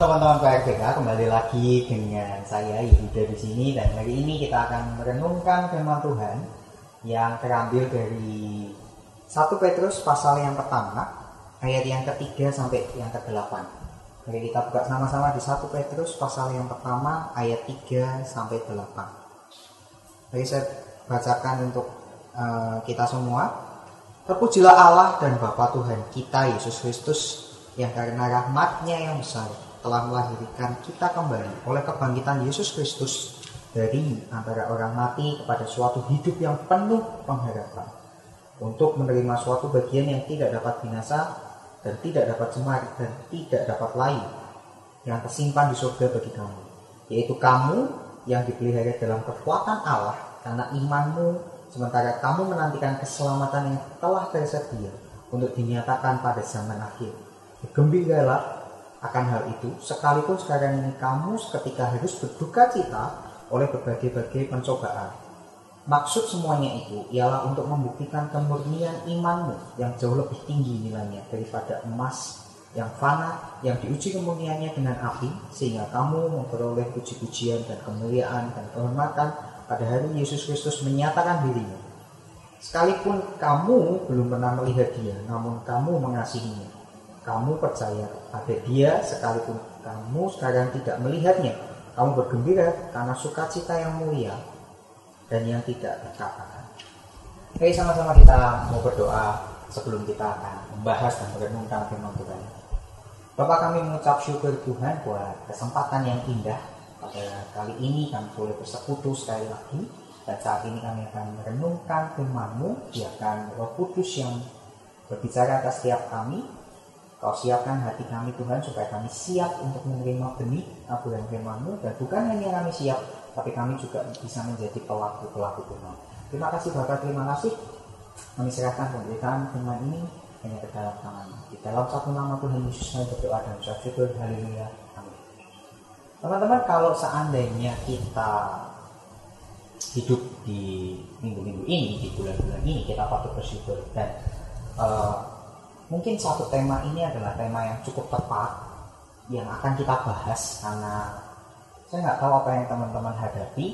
Teman-teman PRBK kembali lagi dengan saya Yehuda di sini dan hari ini kita akan merenungkan firman Tuhan yang terambil dari 1 Petrus pasal yang pertama ayat yang ketiga sampai yang ke-8. Mari kita buka sama-sama di 1 Petrus pasal yang pertama ayat 3 sampai 8. Mari saya bacakan untuk uh, kita semua. Terpujilah Allah dan Bapa Tuhan kita Yesus Kristus yang karena rahmatnya yang besar telah melahirkan kita kembali oleh kebangkitan Yesus Kristus dari antara orang mati kepada suatu hidup yang penuh pengharapan. Untuk menerima suatu bagian yang tidak dapat binasa dan tidak dapat cemar dan tidak dapat lain yang tersimpan di surga bagi kamu yaitu kamu yang dipelihara dalam kekuatan Allah karena imanmu sementara kamu menantikan keselamatan yang telah tersedia untuk dinyatakan pada zaman akhir. Bergembiralah akan hal itu, sekalipun sekarang ini kamu seketika harus berduka cita oleh berbagai-bagai pencobaan. Maksud semuanya itu ialah untuk membuktikan kemurnian imanmu yang jauh lebih tinggi nilainya daripada emas yang fana yang diuji kemurniannya dengan api sehingga kamu memperoleh puji-pujian dan kemuliaan dan kehormatan pada hari Yesus Kristus menyatakan dirinya. Sekalipun kamu belum pernah melihat dia, namun kamu mengasihinya kamu percaya pada dia sekalipun kamu sekarang tidak melihatnya. Kamu bergembira karena sukacita yang mulia dan yang tidak terkatakan. Oke, sama-sama kita mau berdoa sebelum kita akan membahas dan merenungkan firman Tuhan. Bapak kami mengucap syukur Tuhan buat kesempatan yang indah pada kali ini kami boleh bersekutu sekali lagi dan saat ini kami akan merenungkan firman-Mu biarkan Roh Kudus yang berbicara atas setiap kami Kau siapkan hati kami Tuhan supaya kami siap untuk menerima benih abulan firman-Mu dan bukan hanya kami siap, tapi kami juga bisa menjadi pelaku-pelaku Tuhan. Terima kasih Bapak, terima kasih. Kami serahkan pemberitaan firman ini hanya ke dalam tangan. Di dalam satu nama Tuhan Yesus kami berdoa dan syukur. Haleluya. Amin. Teman-teman, kalau seandainya kita hidup di minggu-minggu ini, di bulan-bulan ini, kita patut bersyukur dan uh, mungkin satu tema ini adalah tema yang cukup tepat yang akan kita bahas karena saya nggak tahu apa yang teman-teman hadapi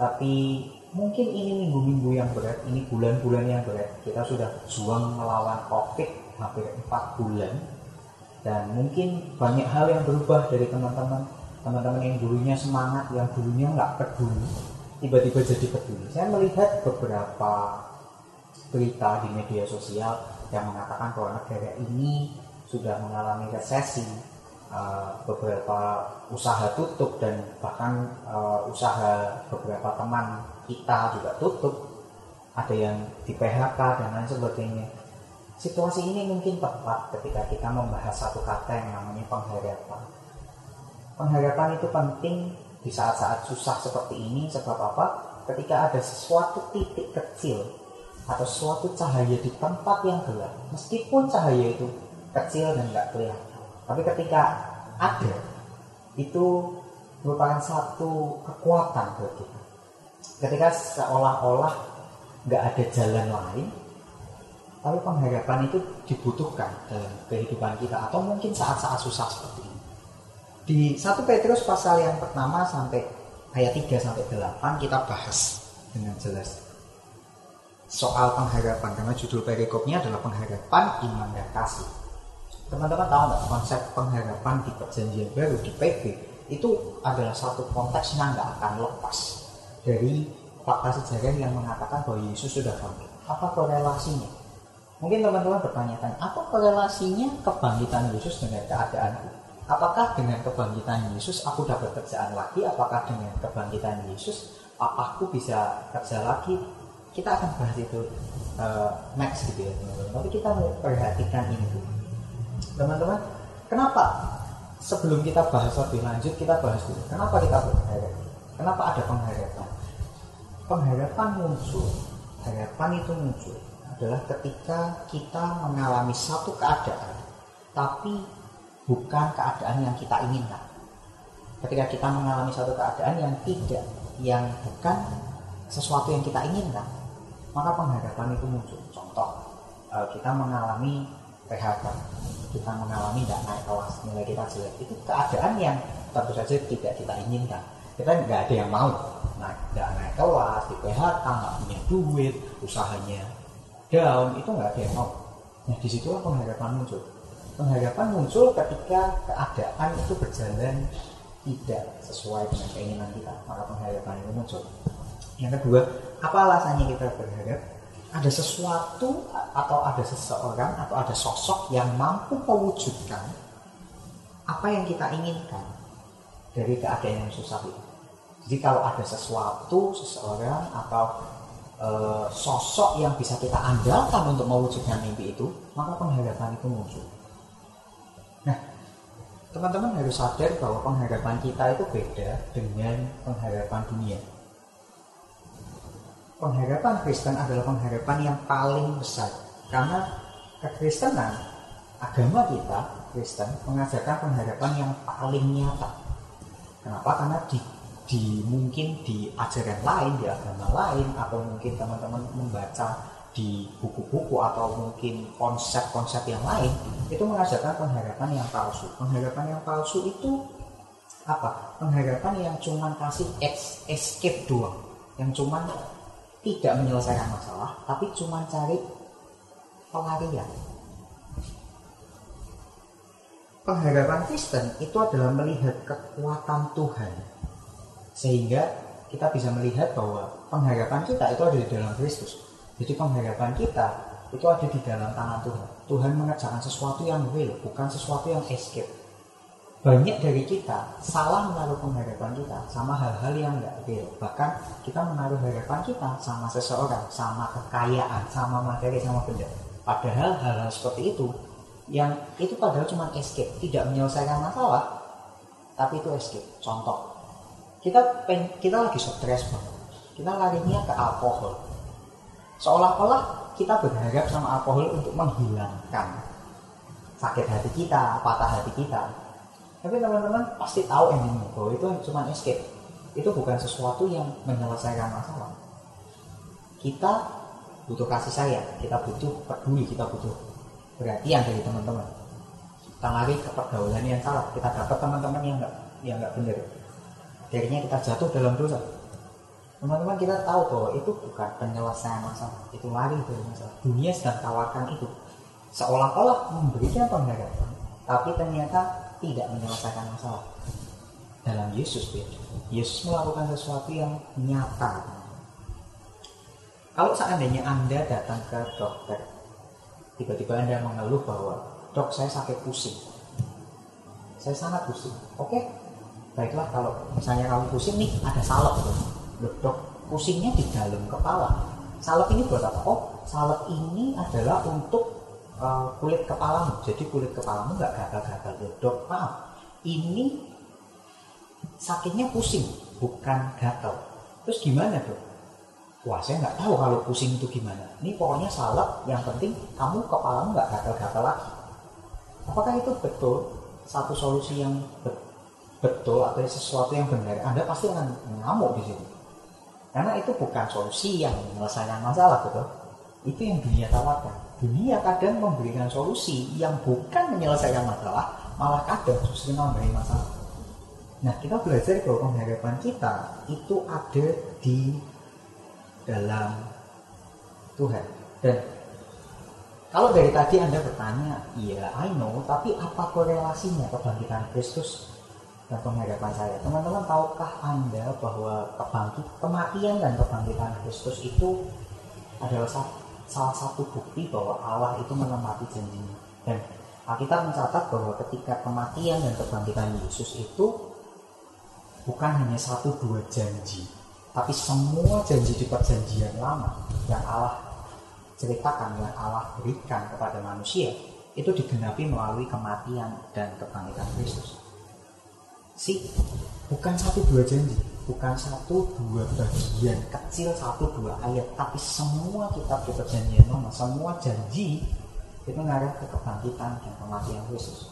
tapi mungkin ini minggu-minggu yang berat ini bulan-bulan yang berat. Kita sudah juang melawan covid hampir empat bulan. Dan mungkin banyak hal yang berubah dari teman-teman. Teman-teman yang dulunya semangat yang dulunya nggak peduli tiba-tiba jadi peduli. Saya melihat beberapa berita di media sosial yang mengatakan bahwa negara ini sudah mengalami resesi, uh, beberapa usaha tutup dan bahkan uh, usaha beberapa teman kita juga tutup, ada yang di PHK dan lain sebagainya. Situasi ini mungkin tepat ketika kita membahas satu kata yang namanya pengharapan. Pengharapan itu penting di saat-saat susah seperti ini sebab apa? Ketika ada sesuatu titik kecil atau suatu cahaya di tempat yang gelap. Meskipun cahaya itu kecil dan nggak kelihatan. Tapi ketika ada itu merupakan satu kekuatan buat kita. Ketika seolah-olah nggak ada jalan lain tapi pengharapan itu dibutuhkan dalam kehidupan kita. Atau mungkin saat-saat susah seperti ini. Di 1 Petrus pasal yang pertama sampai ayat 3 sampai 8 kita bahas dengan jelas soal pengharapan karena judul perikopnya adalah pengharapan iman dan kasih. Teman-teman tahu nggak konsep pengharapan di perjanjian baru di PB itu adalah satu konteks yang nggak akan lepas dari fakta sejarah yang mengatakan bahwa Yesus sudah bangkit. Apa korelasinya? Mungkin teman-teman bertanya-tanya, apa korelasinya kebangkitan Yesus dengan keadaanku? Apakah dengan kebangkitan Yesus aku dapat kerjaan lagi? Apakah dengan kebangkitan Yesus papaku bisa kerja lagi? Kita akan bahas itu uh, next gitu ya teman-teman. Tapi kita perhatikan ini dulu. Teman-teman kenapa sebelum kita bahas lebih lanjut kita bahas dulu kenapa kita berharap kenapa ada pengharapan? Pengharapan muncul. Harapan itu muncul adalah ketika kita mengalami satu keadaan tapi bukan keadaan yang kita inginkan. Ketika kita mengalami satu keadaan yang tidak yang bukan sesuatu yang kita inginkan maka pengharapan itu muncul. Contoh, eh, kita mengalami PHK. kita mengalami tidak naik kelas nilai kita jelek itu keadaan yang tentu saja tidak kita inginkan kita nggak ada yang mau nah nggak naik kelas di PHK nggak punya duit usahanya down itu nggak ada yang mau nah di situlah pengharapan muncul pengharapan muncul ketika keadaan itu berjalan tidak sesuai dengan keinginan kita maka pengharapan itu muncul yang kedua apa alasannya kita berharap ada sesuatu atau ada seseorang atau ada sosok yang mampu mewujudkan apa yang kita inginkan dari keadaan yang susah itu. Jadi kalau ada sesuatu, seseorang atau e, sosok yang bisa kita andalkan untuk mewujudkan mimpi itu, maka pengharapan itu muncul. Nah, teman-teman harus sadar bahwa pengharapan kita itu beda dengan pengharapan dunia pengharapan Kristen adalah pengharapan yang paling besar. Karena kekristenan agama kita Kristen mengajarkan pengharapan yang paling nyata. Kenapa? Karena di, di mungkin di ajaran lain di agama lain atau mungkin teman-teman membaca di buku-buku atau mungkin konsep-konsep yang lain itu mengajarkan pengharapan yang palsu. Pengharapan yang palsu itu apa? Pengharapan yang cuma kasih escape doang. Yang cuma tidak menyelesaikan masalah, tapi cuma cari pelarian. Pengharapan Kristen itu adalah melihat kekuatan Tuhan, sehingga kita bisa melihat bahwa pengharapan kita itu ada di dalam Kristus. Jadi pengharapan kita itu ada di dalam tangan Tuhan. Tuhan mengerjakan sesuatu yang real, bukan sesuatu yang escape banyak dari kita salah menaruh pengharapan kita sama hal-hal yang nggak real. Bahkan kita menaruh harapan kita sama seseorang sama kekayaan sama materi sama benda. Padahal hal-hal seperti itu yang itu padahal cuma escape tidak menyelesaikan masalah tapi itu escape. Contoh kita pen, kita lagi stres banget kita larinya ke alkohol. Seolah-olah kita berharap sama alkohol untuk menghilangkan sakit hati kita patah hati kita tapi teman-teman pasti tahu endingnya bahwa itu cuma escape. Itu bukan sesuatu yang menyelesaikan masalah. Kita butuh kasih sayang, kita butuh peduli, kita butuh perhatian dari teman-teman. Kita lari ke pergaulan yang salah, kita dapat teman-teman yang nggak yang nggak benar. Akhirnya kita jatuh dalam dosa. Teman-teman kita tahu bahwa itu bukan penyelesaian masalah, itu lari dari masalah. Dunia sedang tawarkan itu, seolah-olah memberikan pengharapan, tapi ternyata tidak menyelesaikan masalah. Dalam Yesus beda. Yesus melakukan sesuatu yang nyata. Kalau seandainya Anda datang ke dokter, tiba-tiba Anda mengeluh bahwa dok saya sakit pusing. Saya sangat pusing. Oke, baiklah kalau misalnya kamu pusing nih ada salep. Dok, dok pusingnya di dalam kepala. Salep ini buat apa? Oh, salep ini adalah untuk uh, kulit kepalamu. Jadi kulit kepalamu nggak gagal-gagal. Dok maaf. Ini sakitnya pusing bukan gatal terus gimana dok? Wah saya nggak tahu kalau pusing itu gimana. Ini pokoknya salep. Yang penting kamu kepalamu nggak gatal-gatal lagi. Apakah itu betul? Satu solusi yang betul atau sesuatu yang benar anda pasti akan ngamuk di situ karena itu bukan solusi yang menyelesaikan masalah betul? Itu yang dunia tawarkan dunia kadang memberikan solusi yang bukan menyelesaikan masalah, malah kadang justru nambahin masalah. Nah, kita belajar bahwa pengharapan kita itu ada di dalam Tuhan. Dan kalau dari tadi Anda bertanya, iya I know, tapi apa korelasinya kebangkitan Kristus dan pengharapan saya? Teman-teman, tahukah Anda bahwa kebangkit, kematian dan kebangkitan Kristus itu adalah satu salah satu bukti bahwa Allah itu menempati janjinya. Dan Alkitab mencatat bahwa ketika kematian dan kebangkitan Yesus itu bukan hanya satu dua janji, tapi semua janji di perjanjian lama yang Allah ceritakan, yang Allah berikan kepada manusia itu digenapi melalui kematian dan kebangkitan Kristus. Si bukan satu dua janji, bukan satu dua bagian kecil satu dua ayat tapi semua kitab di perjanjian lama semua janji itu mengarah ke kebangkitan dan kematian Yesus.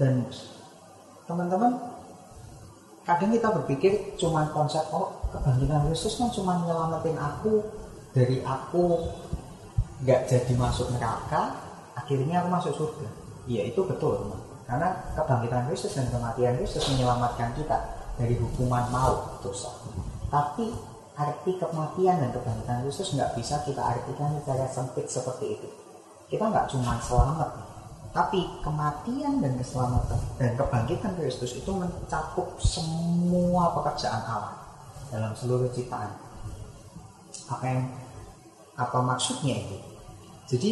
Dan teman-teman kadang kita berpikir cuma konsep oh kebangkitan Yesus kan cuma nyelamatin aku dari aku nggak jadi masuk neraka akhirnya aku masuk surga. Iya itu betul teman karena kebangkitan Kristus dan kematian Kristus menyelamatkan kita dari hukuman maut dosa. Tapi arti kematian dan kebangkitan Kristus nggak bisa kita artikan secara sempit seperti itu. Kita nggak cuma selamat tapi kematian dan keselamatan dan kebangkitan Kristus itu mencakup semua pekerjaan Allah dalam seluruh ciptaan. Apa yang apa maksudnya itu? Jadi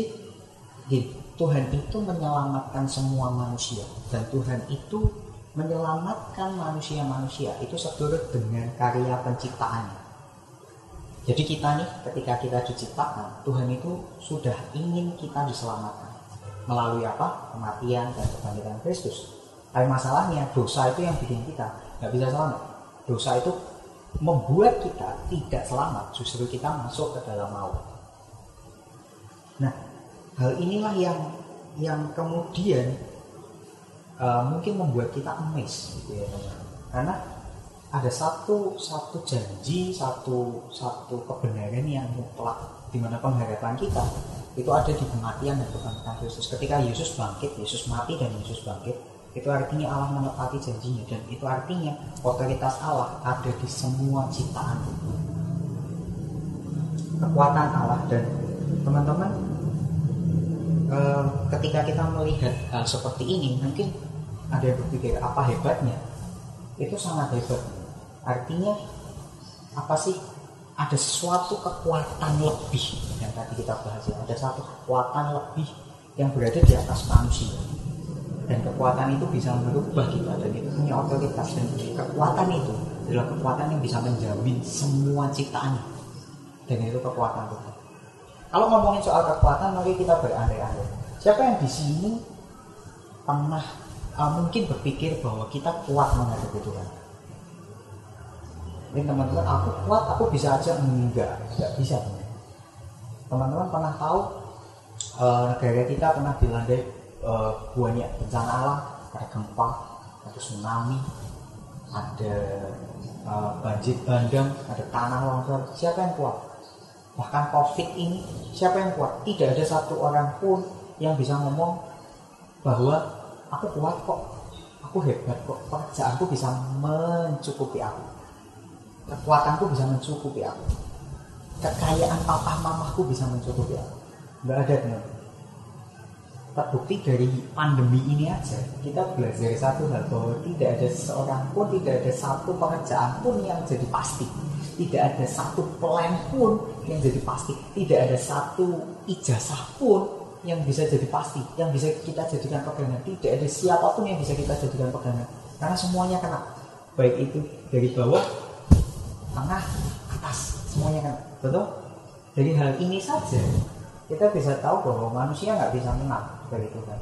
gini, Tuhan itu menyelamatkan semua manusia. Dan Tuhan itu menyelamatkan manusia-manusia itu sedurut dengan karya penciptaannya. Jadi kita nih ketika kita diciptakan Tuhan itu sudah ingin kita diselamatkan. Melalui apa? Kematian dan kebangkitan Kristus. Tapi masalahnya dosa itu yang bikin kita nggak bisa selamat. Dosa itu membuat kita tidak selamat. Justru kita masuk ke dalam maut hal inilah yang yang kemudian uh, mungkin membuat kita emes gitu ya karena ada satu satu janji satu satu kebenaran yang mutlak di mana pengharapan kita itu ada di kematian dan kebangkitan Yesus. Ketika Yesus bangkit Yesus mati dan Yesus bangkit itu artinya Allah menepati janjinya dan itu artinya otoritas Allah ada di semua ciptaan. Kekuatan Allah dan teman-teman Eh, ketika kita melihat hal seperti ini mungkin ada yang berpikir apa hebatnya? Itu sangat hebat. Artinya apa sih? Ada sesuatu kekuatan lebih yang tadi kita bahas ya. Ada satu kekuatan lebih yang berada di atas manusia. Dan kekuatan itu bisa merubah kita. Dan itu punya otoritas. Dan kekuatan itu adalah kekuatan yang bisa menjamin semua ciptaan. Dan itu kekuatan Tuhan kalau ngomongin soal kekuatan, mari kita berandai-andai. Siapa yang di sini pernah uh, mungkin berpikir bahwa kita kuat menghadapi Tuhan? Ini teman-teman, aku kuat, aku bisa aja enggak, enggak bisa teman-teman. pernah tahu uh, negara kita pernah dilanda uh, banyak bencana alam, ada gempa, ada tsunami, ada uh, banjir bandang, ada tanah longsor. Siapa yang kuat? Bahkan covid ini siapa yang kuat? Tidak ada satu orang pun yang bisa ngomong bahwa aku kuat kok aku hebat kok pekerjaanku bisa mencukupi aku. Kekuatanku bisa mencukupi aku. Kekayaan papa mamaku bisa mencukupi aku. Nggak ada teman terbukti dari pandemi ini aja. Kita belajar satu hal bahwa tidak ada seorang pun tidak ada satu pekerjaan pun yang jadi pasti. Tidak ada satu plan pun yang jadi pasti. Tidak ada satu ijazah pun yang bisa jadi pasti yang bisa kita jadikan pegangan. Tidak ada siapa pun yang bisa kita jadikan pegangan. Karena semuanya kena. Baik itu dari bawah tengah atas. Semuanya kena. Betul? Dari hal ini saja kita bisa tahu bahwa manusia nggak bisa menang dari Tuhan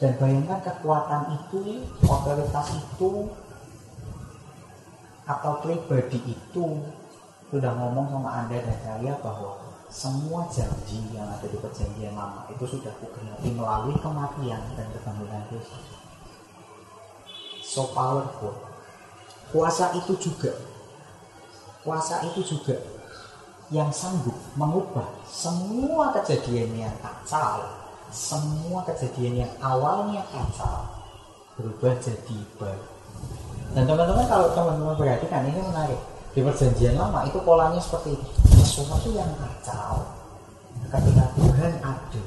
dan bayangkan kekuatan itu otoritas itu atau pribadi itu sudah ngomong sama Anda dan saya bahwa semua janji yang ada di perjanjian lama itu sudah kugenapi melalui kematian dan kebangkitan Yesus. So powerful. Kuasa itu juga kuasa itu juga yang sanggup mengubah semua kejadian yang kacau, semua kejadian yang awalnya kacau berubah jadi baik dan teman-teman kalau teman-teman perhatikan ini menarik. Di perjanjian lama itu polanya seperti sesuatu yang kacau ketika Tuhan ada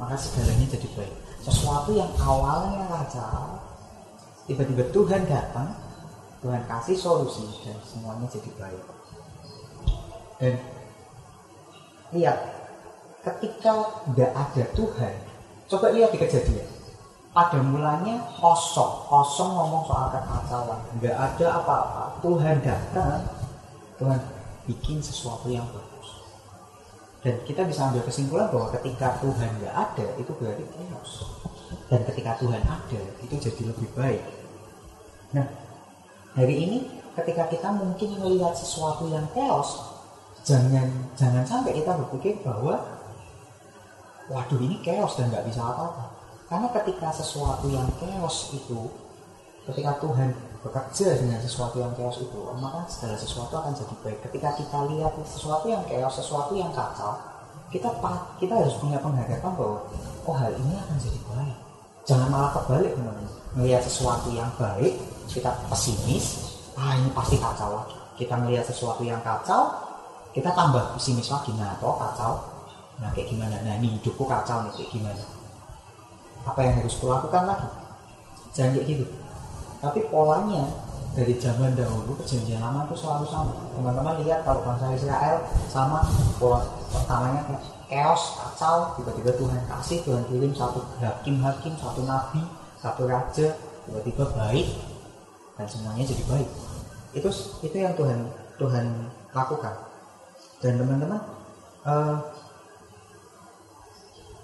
maka segalanya jadi baik. Sesuatu yang awalnya kacau tiba-tiba Tuhan datang Tuhan kasih solusi dan semuanya jadi baik. Dan lihat ketika tidak ada Tuhan coba lihat di kejadian. Pada mulanya kosong. Kosong ngomong soal kekacauan. Nggak ada apa-apa. Tuhan datang. Tuhan bikin sesuatu yang bagus. Dan kita bisa ambil kesimpulan bahwa ketika Tuhan nggak ada itu berarti chaos. Dan ketika Tuhan ada itu jadi lebih baik. Nah hari ini ketika kita mungkin melihat sesuatu yang chaos jangan jangan sampai kita berpikir bahwa waduh ini chaos dan nggak bisa apa-apa. Karena ketika sesuatu yang chaos itu, ketika Tuhan bekerja dengan sesuatu yang chaos itu, maka segala sesuatu akan jadi baik. Ketika kita lihat sesuatu yang chaos, sesuatu yang kacau, kita kita harus punya pengharapan bahwa oh hal ini akan jadi baik. Jangan malah kebalik teman-teman. Melihat sesuatu yang baik kita pesimis ah ini pasti kacau lagi. Kita melihat sesuatu yang kacau kita tambah pesimis lagi. Nah toh kacau nah kayak gimana? Nah ini hidupku kacau nih kayak gimana? Apa yang harus kulakukan lagi? Jangan kayak gitu. Tapi polanya dari zaman dahulu perjanjian lama itu selalu sama. Teman-teman lihat kalau bangsa Israel sama pola pertamanya chaos kacau tiba-tiba Tuhan kasih Tuhan kirim satu hakim-hakim satu nabi satu raja tiba-tiba baik dan semuanya jadi baik. Itu itu yang Tuhan Tuhan lakukan. Dan teman-teman uh,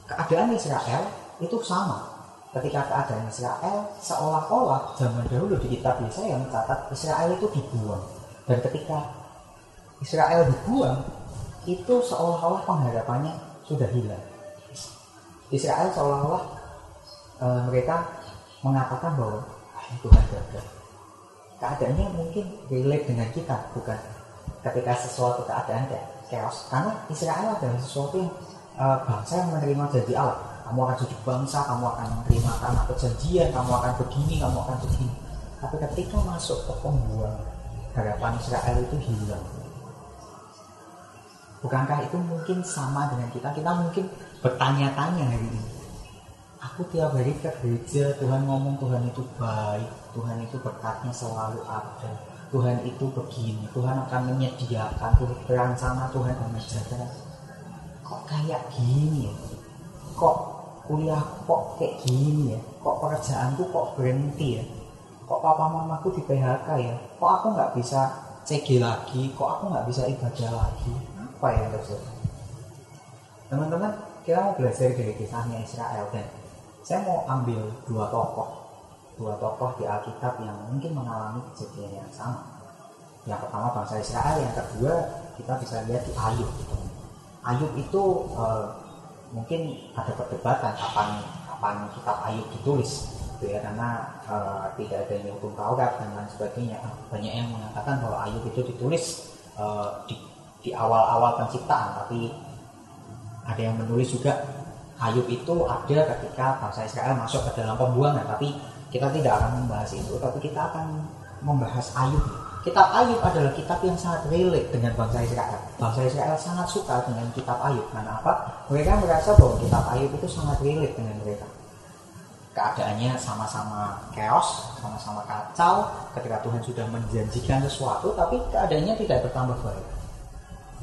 keadaan Israel itu sama. Ketika keadaan Israel seolah-olah zaman dahulu di kitab Yesaya mencatat Israel itu dibuang. Dan ketika Israel dibuang itu seolah-olah pengharapannya sudah hilang. Israel seolah-olah e, mereka mengatakan bahwa ah, Tuhan gagal. Keadaannya mungkin relate dengan kita bukan? Ketika sesuatu keadaan kayak chaos. Karena Israel adalah sesuatu yang e, bangsa yang menerima janji Allah kamu akan jadi bangsa, kamu akan menerima tanah perjanjian, kamu akan begini, kamu akan begini. Tapi ketika masuk ke pembuang, harapan Israel itu hilang. Bukankah itu mungkin sama dengan kita? Kita mungkin bertanya-tanya hari ini. Aku tiap hari ke gereja, Tuhan ngomong Tuhan itu baik, Tuhan itu berkatnya selalu ada. Tuhan itu begini, Tuhan akan menyediakan, Tuhan berencana, Tuhan akan menjaga. Kok kayak gini ya? Kok kuliah kok kayak gini ya? Kok pekerjaanku kok berhenti ya? Kok papa mamaku di PHK ya? Kok aku nggak bisa CG lagi? Kok aku nggak bisa ibadah lagi? Apa yang terjadi teman-teman kita mau belajar dari kisahnya Israel dan saya mau ambil dua tokoh. Dua tokoh di Alkitab yang mungkin mengalami kejadian yang sama. Yang pertama bangsa Israel yang kedua kita bisa lihat di Ayub Ayub itu uh, mungkin ada perdebatan kapan kapan kitab Ayub ditulis. Gitu ya karena uh, tidak adanya hukum Taurat dan lain sebagainya. Banyak yang mengatakan bahwa Ayub itu ditulis uh, di di awal-awal penciptaan. Tapi ada yang menulis juga Ayub itu ada ketika bangsa Israel masuk ke dalam pembuangan. Tapi kita tidak akan membahas itu tapi kita akan membahas Ayub Kitab Ayub adalah kitab yang sangat relate dengan bangsa Israel. Bangsa Israel sangat suka dengan kitab Ayub. Karena apa? Mereka merasa bahwa kitab Ayub itu sangat relate dengan mereka. Keadaannya sama-sama chaos, sama-sama kacau. Ketika Tuhan sudah menjanjikan sesuatu, tapi keadaannya tidak bertambah baik.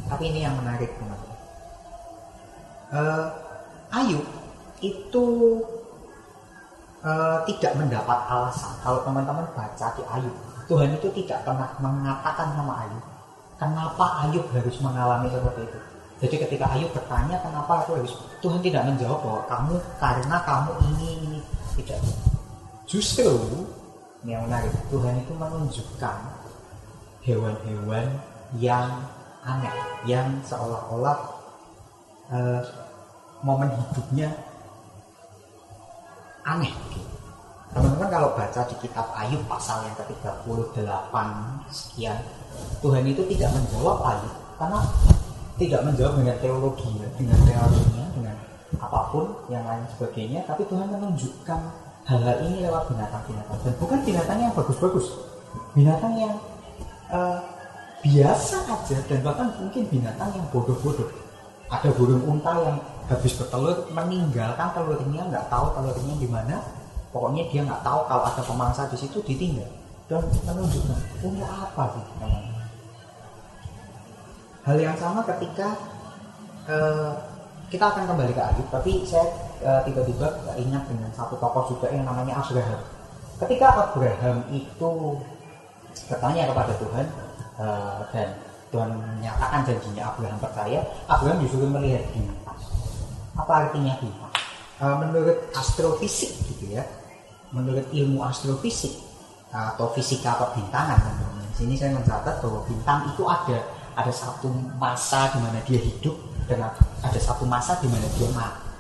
Tapi ini yang menarik teman-teman. Uh, Ayub itu uh, tidak mendapat alasan. Kalau teman-teman baca di Ayub, Tuhan itu tidak pernah mengatakan sama Ayub kenapa Ayub harus mengalami seperti itu? Jadi ketika Ayub bertanya kenapa aku harus Tuhan tidak menjawab bahwa kamu karena kamu ini ini. Tidak. Justru yang menarik Tuhan itu menunjukkan hewan-hewan yang aneh yang seolah-olah uh, momen hidupnya aneh Teman-teman kalau baca di kitab Ayub pasal yang ke-38 sekian, Tuhan itu tidak menjawab Ayub karena tidak menjawab dengan teologi, dengan teorinya, dengan apa pun yang lain sebagainya, tapi Tuhan menunjukkan hal-hal ini lewat binatang-binatang dan bukan binatang yang bagus-bagus, binatang yang uh, biasa aja dan bahkan mungkin binatang yang bodoh-bodoh. Ada burung unta yang habis bertelur meninggalkan telurnya nggak tahu telurnya di mana pokoknya dia nggak tahu kalau ada pemangsa di situ ditinggal. Dan menunjukkan punya apa sih? Hal yang sama ketika uh, kita akan kembali ke Ayub tapi saya uh, tiba-tiba ingat dengan satu tokoh juga yang namanya Abraham. Ketika Abraham itu bertanya kepada Tuhan uh, dan Tuhan menyatakan janjinya Abraham percaya Abraham disuruh melihat bintang apa artinya bintang menurut astrofisik gitu ya menurut ilmu astrofisik atau fisika perbintangan. Di sini saya mencatat bahwa bintang itu ada ada satu masa di mana dia hidup dan ada satu masa di mana dia mati.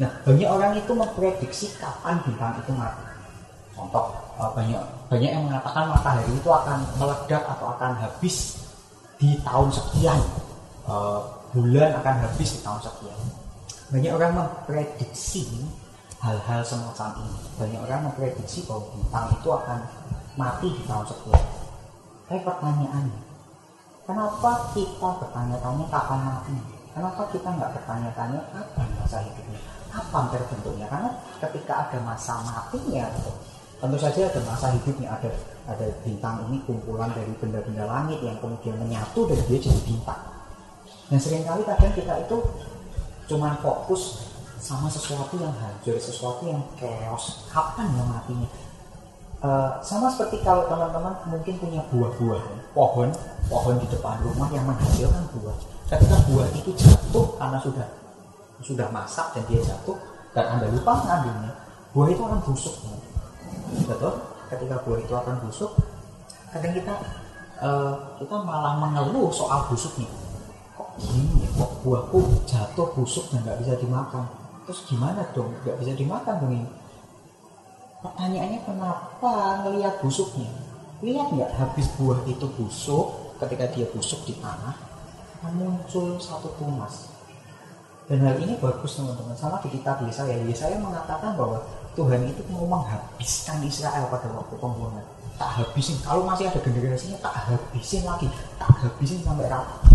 Nah, banyak orang itu memprediksi kapan bintang itu mati. Contoh, eh, banyak banyak yang mengatakan matahari itu akan meledak atau akan habis di tahun sekian. Uh, bulan akan habis di tahun sekian banyak orang memprediksi hal-hal semacam ini. Banyak orang memprediksi bahwa bintang itu akan mati di tahun sekian tapi pertanyaannya kenapa kita bertanya-tanya kapan mati? Kenapa kita nggak bertanya-tanya kapan masa hidupnya? Kapan terbentuknya? Karena ketika ada masa matinya tentu saja ada masa hidupnya. Ada ada bintang ini kumpulan dari benda-benda langit yang kemudian menyatu dan dia jadi bintang. Dan sering kali kadang kita itu cuma fokus sama sesuatu yang hancur sesuatu yang chaos. Kapan yang matinya? Uh, sama seperti kalau teman-teman mungkin punya buah-buah pohon pohon di depan rumah yang menghasilkan buah. Ketika buah itu jatuh karena sudah sudah masak dan dia jatuh dan anda lupa mengambilnya buah itu akan busuk. Betul? Ketika buah itu akan busuk kadang kita uh, kita malah mengeluh soal busuknya. Kok gini ya? Kok buahku jatuh busuk dan nggak bisa dimakan terus gimana dong? Nggak bisa dimakan dong ini. Pertanyaannya kenapa ngelihat busuknya? Lihat nggak habis buah itu busuk? Ketika dia busuk di tanah muncul satu tunas dan hal ini bagus teman-teman. Sama di kitab Yesaya. Yesaya mengatakan bahwa Tuhan itu mau menghabiskan Israel pada waktu pembuangan tak habisin. Kalau masih ada generasinya tak habisin lagi. Tak habisin sampai rata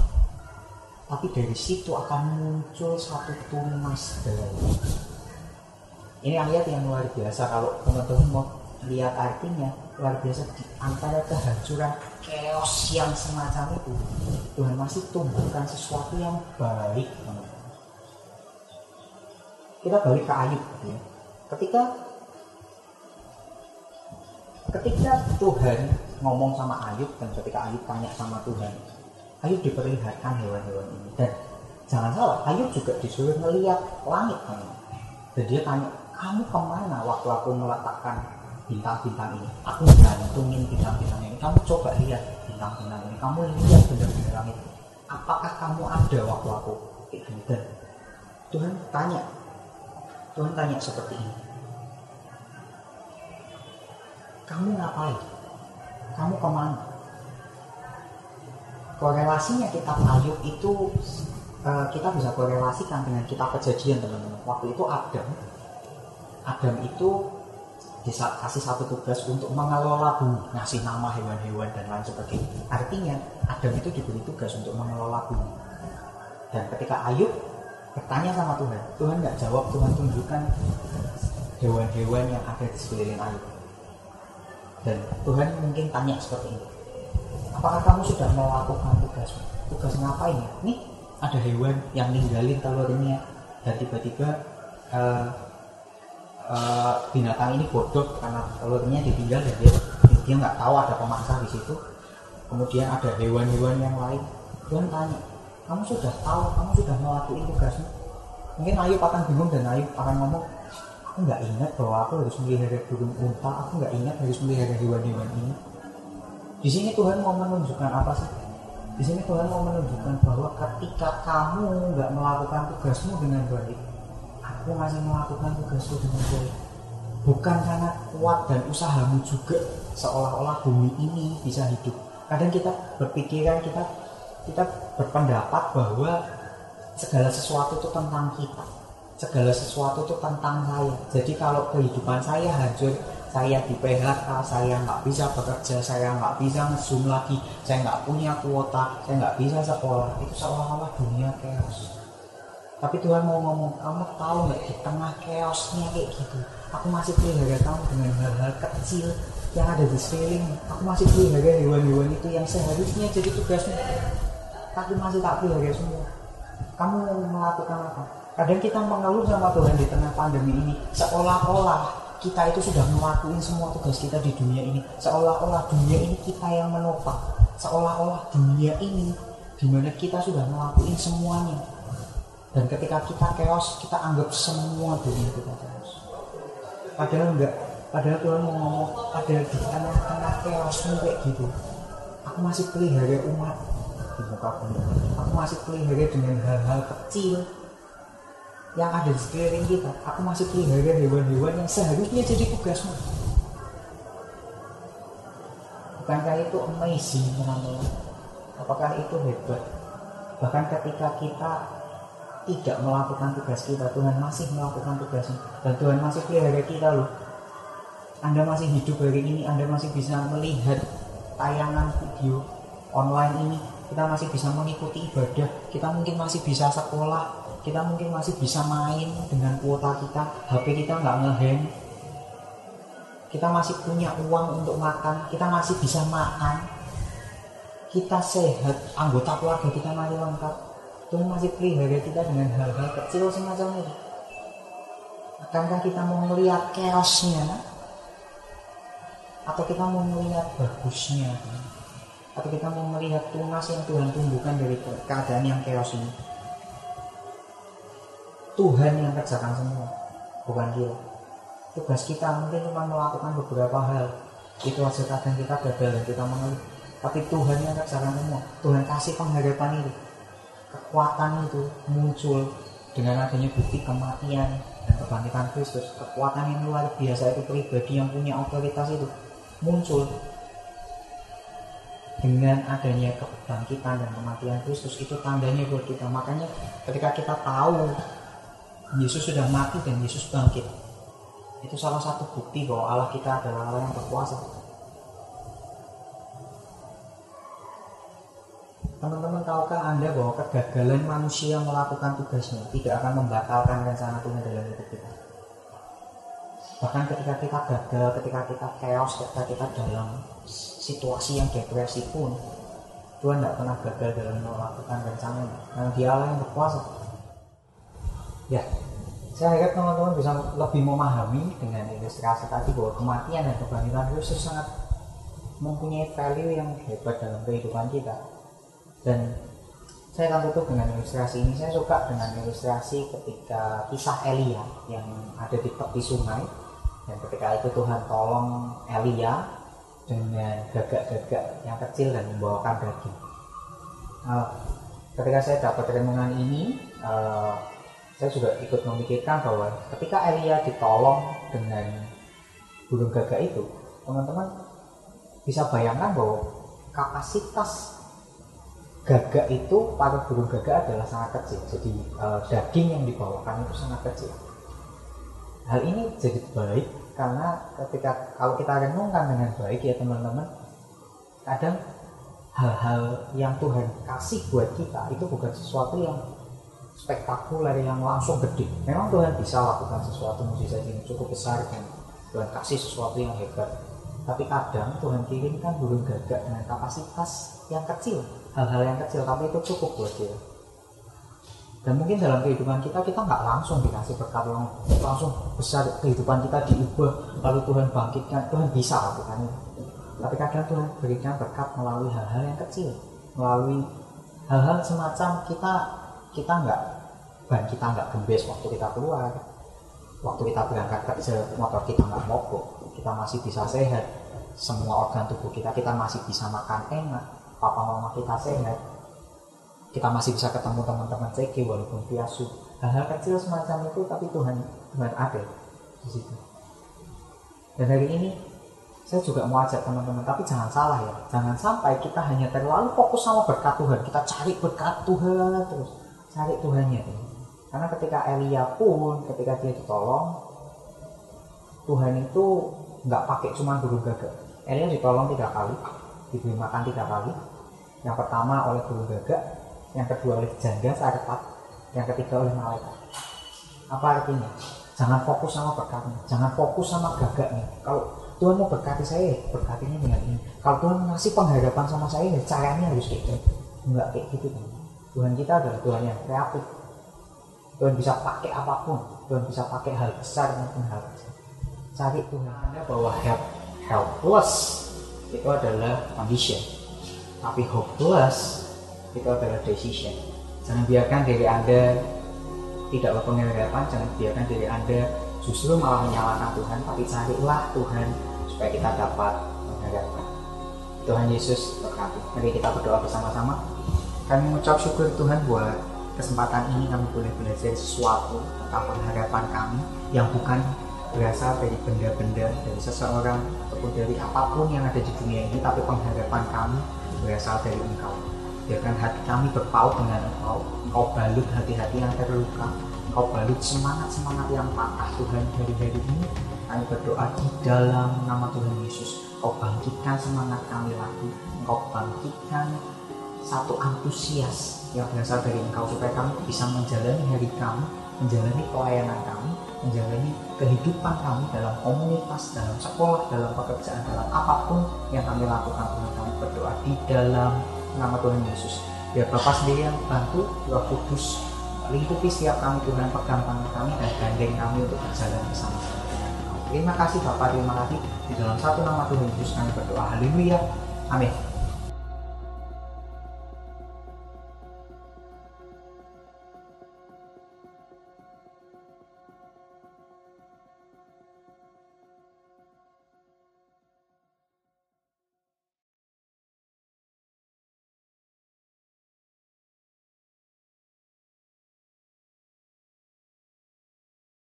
tapi dari situ akan muncul satu tunas baru ini ayat yang luar biasa. Kalau teman-teman mau lihat artinya luar biasa di antara kehancuran chaos yang semacam itu Tuhan masih tumbuhkan sesuatu yang baik kita balik ke Ayub ya. Ketika ketika Tuhan ngomong sama Ayub dan ketika Ayub tanya sama Tuhan Ayub diperlihatkan hewan-hewan ini. Dan jangan salah Ayub juga disuruh melihat langit kan dan dia tanya kamu ke mana waktu aku meletakkan bintang-bintang ini? Aku gantungin bintang-bintang ini. Kamu coba lihat bintang-bintang ini. Kamu lihat benda-benda langit. Apakah kamu ada waktu aku dan Tuhan tanya Tuhan tanya seperti ini. Kamu ngapain? Kamu ke mana? Korelasinya kitab Ayub itu uh, kita bisa korelasikan dengan kitab kejadian teman-teman. Waktu itu Adam, Adam itu kasih satu tugas untuk mengelola bumi, ngasih nama hewan-hewan dan lain sebagainya. Artinya Adam itu diberi tugas untuk mengelola bumi. Dan ketika Ayub bertanya sama Tuhan Tuhan nggak jawab Tuhan tunjukkan hewan-hewan yang ada di sekeliling air dan Tuhan mungkin tanya seperti ini apakah kamu sudah melakukan tugas tugas ngapain ya? Nih ada hewan yang ninggalin telurnya dan tiba-tiba uh, uh, binatang ini bodoh karena telurnya ditinggal dan dia dia nggak tahu ada pemangsa di situ. Kemudian ada hewan-hewan yang lain. Tuhan tanya kamu sudah tahu kamu sudah melakukan tugasmu? Mungkin Ayu akan bingung dan Ayu akan ngomong aku nggak ingat bahwa aku harus melihara burung unta aku nggak ingat harus melihara hewan-hewan ini di sini Tuhan mau menunjukkan apa sih? Di sini Tuhan mau menunjukkan bahwa ketika kamu nggak melakukan tugasmu dengan baik aku masih melakukan tugasku dengan baik. Bukan karena kuat dan usahamu juga seolah-olah bumi ini bisa hidup. Kadang kita berpikiran kita kita berpendapat bahwa segala sesuatu itu tentang kita segala sesuatu itu tentang saya. Jadi kalau kehidupan saya hancur saya di PHK saya nggak bisa bekerja saya nggak bisa ngezoom lagi saya nggak punya kuota saya nggak bisa sekolah. Itu seolah-olah dunia chaos. Tapi Tuhan mau ngomong kamu tahu nggak di tengah chaosnya kayak gitu? Aku masih pelihara kamu dengan hal-hal kecil yang ada di sekeliling. Aku masih pelihara hewan-hewan itu yang seharusnya jadi tugasmu tapi masih tak pelihara semua. Kamu melakukan apa? Kadang kita mengeluh sama Tuhan di tengah pandemi ini seolah-olah kita itu sudah melakukan semua tugas kita di dunia ini. Seolah-olah dunia ini kita yang menopang. Seolah-olah dunia ini di mana kita sudah melakukan semuanya. Dan ketika kita chaos kita anggap semua dunia kita chaos. Padahal enggak. Padahal Tuhan mau ngomong padahal di tengah-tengah chaosmu kayak gitu aku masih pelihara umat. Di muka aku masih pelihara dengan hal-hal kecil yang ada di sekeliling kita. Aku masih pelihara hewan-hewan yang seharusnya jadi tugasmu. Bukankah itu amazing teman-teman? Apakah itu hebat? Bahkan ketika kita tidak melakukan tugas kita Tuhan masih melakukan tugasnya dan Tuhan masih pelihara kita loh. Anda masih hidup hari ini Anda masih bisa melihat tayangan video online ini kita masih bisa mengikuti ibadah. Kita mungkin masih bisa sekolah. Kita mungkin masih bisa main dengan kuota kita. HP kita nggak ngehang kita masih punya uang untuk makan. Kita masih bisa makan. Kita sehat. Anggota keluarga kita masih lengkap. Tuhan masih pelihara kita dengan hal-hal kecil semacam itu akankah kita mau melihat chaosnya atau kita mau melihat bagusnya atau kita mau melihat tunas yang Tuhan tumbuhkan dari keadaan yang chaos ini. Tuhan yang kerjakan semua bukan kita tugas kita mungkin cuma melakukan beberapa hal. Itu hasil kadang kita gagal dan kita mengeluh. Tapi Tuhan yang kerjakan semua Tuhan kasih pengharapan itu. Kekuatan itu muncul dengan adanya bukti kematian dan kebangkitan Kristus. Kekuatan yang luar biasa itu pribadi yang punya otoritas itu muncul dengan adanya kebangkitan dan kematian Kristus itu tandanya buat kita makanya ketika kita tahu Yesus sudah mati dan Yesus bangkit itu salah satu bukti bahwa Allah kita adalah Allah yang berkuasa Teman-teman tahukah Anda bahwa kegagalan manusia melakukan tugasnya tidak akan membatalkan rencana Tuhan dalam hidup kita. Bahkan ketika kita gagal, ketika kita chaos, ketika kita dalam situasi yang depresi pun, Tuhan tidak pernah gagal dalam melakukan rencananya. Karena dia Allah yang berkuasa. Ya, saya harap teman-teman bisa lebih memahami dengan ilustrasi tadi bahwa kematian dan kebangkitan Kristus sangat mempunyai value yang hebat dalam kehidupan kita dan saya akan tutup dengan ilustrasi ini saya suka dengan ilustrasi ketika kisah Elia yang ada di tepi sungai dan ketika itu Tuhan tolong Elia dengan gagak-gagak yang kecil dan membawakan daging. Uh, ketika saya dapat renungan ini uh, saya juga ikut memikirkan bahwa ketika Elia ditolong dengan burung gagak itu teman-teman bisa bayangkan bahwa kapasitas gagak itu para burung gagak adalah sangat kecil. Jadi uh, daging yang dibawakan itu sangat kecil. Hal ini jadi baik karena ketika kalau kita renungkan dengan baik ya teman-teman kadang hal-hal yang Tuhan kasih buat kita itu bukan sesuatu yang spektakuler yang langsung gede. Memang Tuhan bisa lakukan sesuatu mujizat yang cukup besar dan Tuhan kasih sesuatu yang hebat. Tapi kadang Tuhan kirimkan burung gagak dengan kapasitas yang kecil hal-hal yang kecil tapi itu cukup buat dia dan mungkin dalam kehidupan kita kita nggak langsung dikasih berkat yang langsung besar kehidupan kita diubah lalu Tuhan bangkitkan Tuhan bisa lakukan itu. Tapi kadang Tuhan berikan berkat melalui hal-hal yang kecil. Melalui hal-hal semacam kita kita nggak ban kita nggak gembes waktu kita keluar. Waktu kita berangkat kerja motor kita nggak mogok kita masih bisa sehat. Semua organ tubuh kita kita masih bisa makan enak. Papa mama kita sehat kita masih bisa ketemu teman-teman CG walaupun piasu hal-hal kecil semacam itu tapi Tuhan Tuhan ada di situ. Dan hari ini saya juga mau ajak teman-teman tapi jangan salah ya. Jangan sampai kita hanya terlalu fokus sama berkat Tuhan. Kita cari berkat Tuhan terus. Cari Tuhannya. Karena ketika Elia pun ketika dia ditolong Tuhan itu nggak pakai cuma burung gagak. Elia ditolong tiga kali diberi makan tiga kali. Yang pertama oleh guru gagak yang kedua oleh janda sarpat yang ketiga oleh malaikat. Apa artinya? Jangan fokus sama berkatnya jangan fokus sama gagaknya. Kalau Tuhan mau berkati saya berkatinya dengan ini. Kalau Tuhan ngasih pengharapan sama saya ya caranya harus kayak gitu. Enggak kayak gitu kan Tuhan kita adalah Tuhan yang kreatif. Tuhan bisa pakai apa pun. Tuhan bisa pakai hal besar maupun hal kecil. Cari Tuhan. Anda bahwa help. Helpless itu adalah condition tapi hopeless itu adalah decision. Jangan biarkan diri anda tidak berpengharapan jangan biarkan diri anda justru malah menyalahkan Tuhan tapi carilah Tuhan supaya kita dapat mengharapkan. Tuhan Yesus berkati. Mari kita berdoa bersama-sama. Kami mengucap syukur Tuhan buat kesempatan ini kami boleh belajar sesuatu tentang pengharapan kami yang bukan berasal dari benda-benda dari seseorang ataupun dari apa pun yang ada di dunia ini tapi pengharapan kami berasal dari engkau biarkan hati kami berpaut dengan Engkau. Engkau balut hati-hati yang terluka. Engkau balut semangat-semangat yang patah Tuhan. Dari hari ini kami berdoa di dalam nama Tuhan Yesus. Engkau bangkitkan semangat kami lagi. Engkau bangkitkan satu antusias yang berasal dari Engkau supaya kami bisa menjalani hari kami menjalani pelayanan kami menjalani kehidupan kami dalam komunitas, dalam sekolah, dalam pekerjaan, dalam apa pun yang kami lakukan Tuhan. Kami berdoa di dalam nama Tuhan Yesus biar Bapak sendiri yang bantu Roh Kudus lingkupi setiap kami Tuhan tangan kami dan gandeng kami untuk berjalan dengan Terima kasih Bapak, terima kasih di dalam satu nama Tuhan Yesus kami berdoa. Haleluya. Amin.